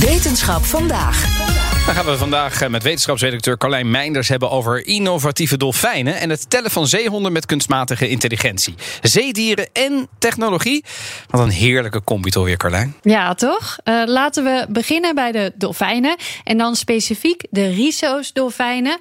Wetenschap vandaag. Dan gaan we vandaag eh, met wetenschapsredacteur Carlijn Meinders hebben over innovatieve dolfijnen en het tellen van zeehonden met kunstmatige intelligentie. Zeedieren en technologie. Wat een heerlijke combi toch weer, Carlijn. Ja, toch? Uh, laten we beginnen bij de dolfijnen en dan specifiek de Risso's-dolfijnen.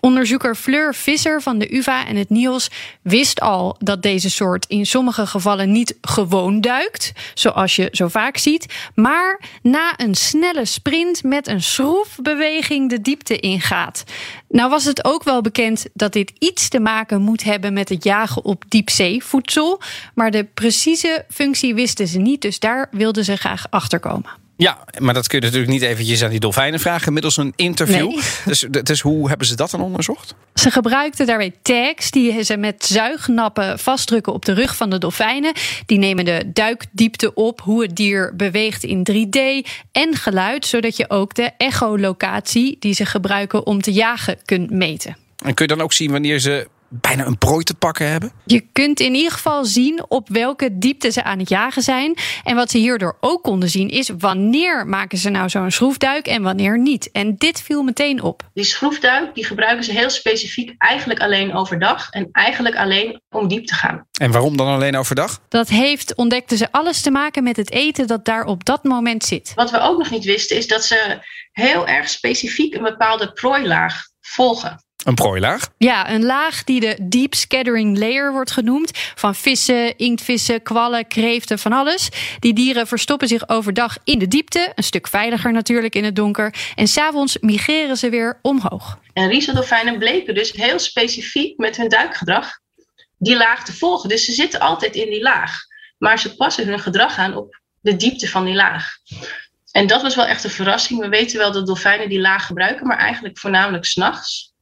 Onderzoeker Fleur Visser van de UVA en het NIOS wist al dat deze soort in sommige gevallen niet gewoon duikt, zoals je zo vaak ziet, maar na een snelle sprint met een schroefbeweging de diepte ingaat. Nou was het ook wel bekend dat dit iets te maken moet hebben met het jagen op diepzeevoedsel, maar de precieze functie wisten ze niet, dus daar wilden ze graag achter komen. Ja, maar dat kun je natuurlijk niet eventjes aan die dolfijnen vragen middels een interview. Nee. Dus, dus hoe hebben ze dat dan onderzocht? Ze gebruikten daarbij tags die ze met zuignappen vastdrukken op de rug van de dolfijnen. Die nemen de duikdiepte op, hoe het dier beweegt in 3D en geluid, zodat je ook de echolocatie die ze gebruiken om te jagen kunt meten. En kun je dan ook zien wanneer ze bijna een prooi te pakken hebben? Je kunt in ieder geval zien op welke diepte ze aan het jagen zijn. En wat ze hierdoor ook konden zien is wanneer maken ze nou zo'n schroefduik en wanneer niet. En dit viel meteen op. Die schroefduik die gebruiken ze heel specifiek eigenlijk alleen overdag en eigenlijk alleen om diep te gaan. En waarom dan alleen overdag? Dat heeft, ontdekten ze, alles te maken met het eten dat daar op dat moment zit. Wat we ook nog niet wisten is dat ze heel erg specifiek een bepaalde prooilaag volgen. Een prooilaag? Ja, een laag die de deep scattering layer wordt genoemd. Van vissen, inktvissen, kwallen, kreeften, van alles. Die dieren verstoppen zich overdag in de diepte. Een stuk veiliger natuurlijk in het donker. En s'avonds migreren ze weer omhoog. En rieseldolfijnen bleken dus heel specifiek met hun duikgedrag die laag te volgen. Dus ze zitten altijd in die laag. Maar ze passen hun gedrag aan op de diepte van die laag. En dat was wel echt een verrassing. We weten wel dat dolfijnen die laag gebruiken, maar eigenlijk voornamelijk s'nachts.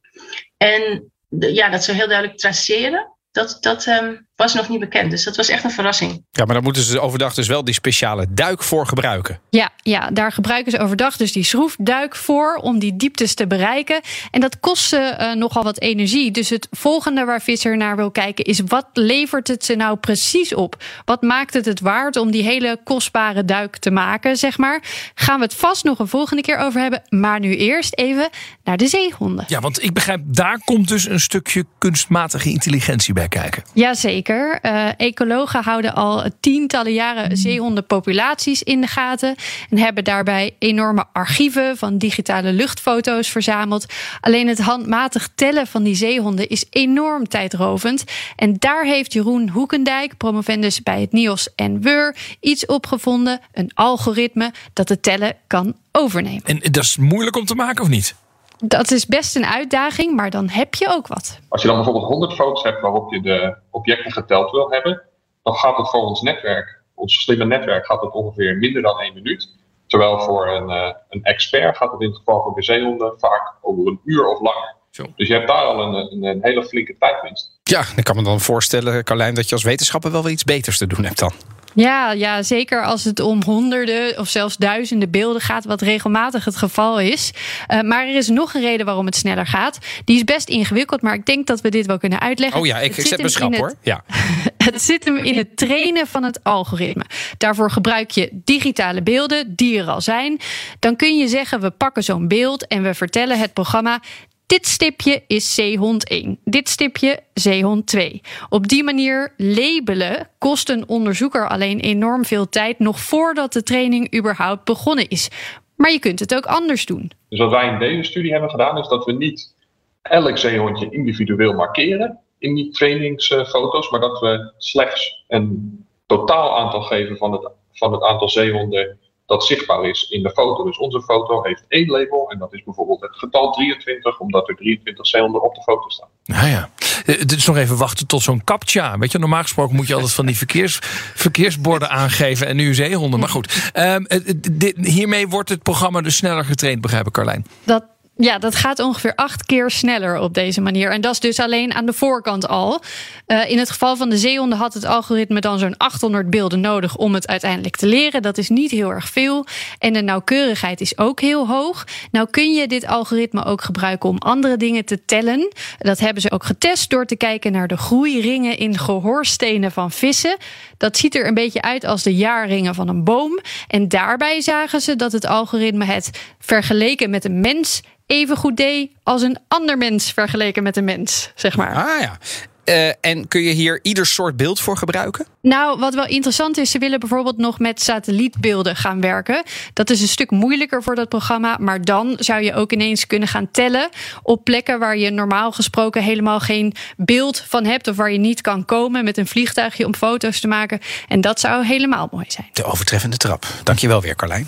En ja, dat ze heel duidelijk traceren, dat, dat um, was nog niet bekend. Dus dat was echt een verrassing. Ja, maar dan moeten ze overdag dus wel die speciale duik voor gebruiken. Ja, ja daar gebruiken ze overdag dus die schroefduik voor om die dieptes te bereiken. En dat kost ze uh, nogal wat energie. Dus het volgende waar Visser naar wil kijken is wat levert het ze nou precies op? Wat maakt het het waard om die hele kostbare duik te maken, zeg maar? Gaan we het vast nog een volgende keer over hebben. Maar nu eerst even naar de zeehonden. Ja, want ik begrijp, daar komt dus een stukje kunstmatige intelligentie bij kijken. Jazeker. Uh, ecologen houden al tientallen jaren zeehondenpopulaties in de gaten. En hebben daarbij enorme archieven van digitale luchtfoto's verzameld. Alleen het handmatig tellen van die zeehonden is enorm tijdrovend. En daar heeft Jeroen Hoekendijk, promovendus bij het NIOS en WUR, iets opgevonden. Een algoritme dat het tellen kan overnemen. En dat is moeilijk om te maken of niet? Dat is best een uitdaging, maar dan heb je ook wat. Als je dan bijvoorbeeld 100 foto's hebt waarop je de objecten geteld wil hebben, dan gaat het voor ons netwerk, ons slimme netwerk, gaat het ongeveer minder dan één minuut. Terwijl voor een, uh, een expert gaat het in het geval van de zeehonden vaak over een uur of langer. Zo. Dus je hebt daar al een, een, een hele flinke tijdwinst. Ja, ik kan me dan voorstellen, Carlijn, dat je als wetenschapper wel weer iets beters te doen hebt dan. Ja, ja, zeker als het om honderden of zelfs duizenden beelden gaat, wat regelmatig het geval is. Uh, maar er is nog een reden waarom het sneller gaat. Die is best ingewikkeld, maar ik denk dat we dit wel kunnen uitleggen. Oh ja, ik, ik zet mijn schrap hoor. Ja. het zit hem in het trainen van het algoritme. Daarvoor gebruik je digitale beelden, die er al zijn. Dan kun je zeggen, we pakken zo'n beeld en we vertellen het programma. Dit stipje is zeehond 1. Dit stipje zeehond 2. Op die manier labelen kost een onderzoeker alleen enorm veel tijd nog voordat de training überhaupt begonnen is. Maar je kunt het ook anders doen. Dus wat wij in deze studie hebben gedaan is dat we niet elk zeehondje individueel markeren in die trainingsfoto's, maar dat we slechts een totaal aantal geven van het, van het aantal zeehonden dat zichtbaar is in de foto. Dus onze foto heeft één label en dat is bijvoorbeeld het getal 23, omdat er 23 zeehonden op de foto staan. Nou ja, het is nog even wachten tot zo'n captcha. Weet je, normaal gesproken moet je altijd van die verkeers, verkeersborden aangeven en nu zeehonden. Maar goed, um, dit, hiermee wordt het programma dus sneller getraind, begrijp ik, Carlijn. Dat ja, dat gaat ongeveer acht keer sneller op deze manier. En dat is dus alleen aan de voorkant al. Uh, in het geval van de zeehonden had het algoritme dan zo'n 800 beelden nodig om het uiteindelijk te leren. Dat is niet heel erg veel. En de nauwkeurigheid is ook heel hoog. Nou kun je dit algoritme ook gebruiken om andere dingen te tellen. Dat hebben ze ook getest door te kijken naar de groeiringen in gehoorstenen van vissen. Dat ziet er een beetje uit als de jaarringen van een boom. En daarbij zagen ze dat het algoritme het vergeleken met een mens even goed deed als een ander mens vergeleken met een mens, zeg maar. Ah ja. Uh, en kun je hier ieder soort beeld voor gebruiken? Nou, wat wel interessant is, ze willen bijvoorbeeld nog met satellietbeelden gaan werken. Dat is een stuk moeilijker voor dat programma. Maar dan zou je ook ineens kunnen gaan tellen op plekken waar je normaal gesproken helemaal geen beeld van hebt. Of waar je niet kan komen met een vliegtuigje om foto's te maken. En dat zou helemaal mooi zijn. De overtreffende trap. Dankjewel weer, Carlijn.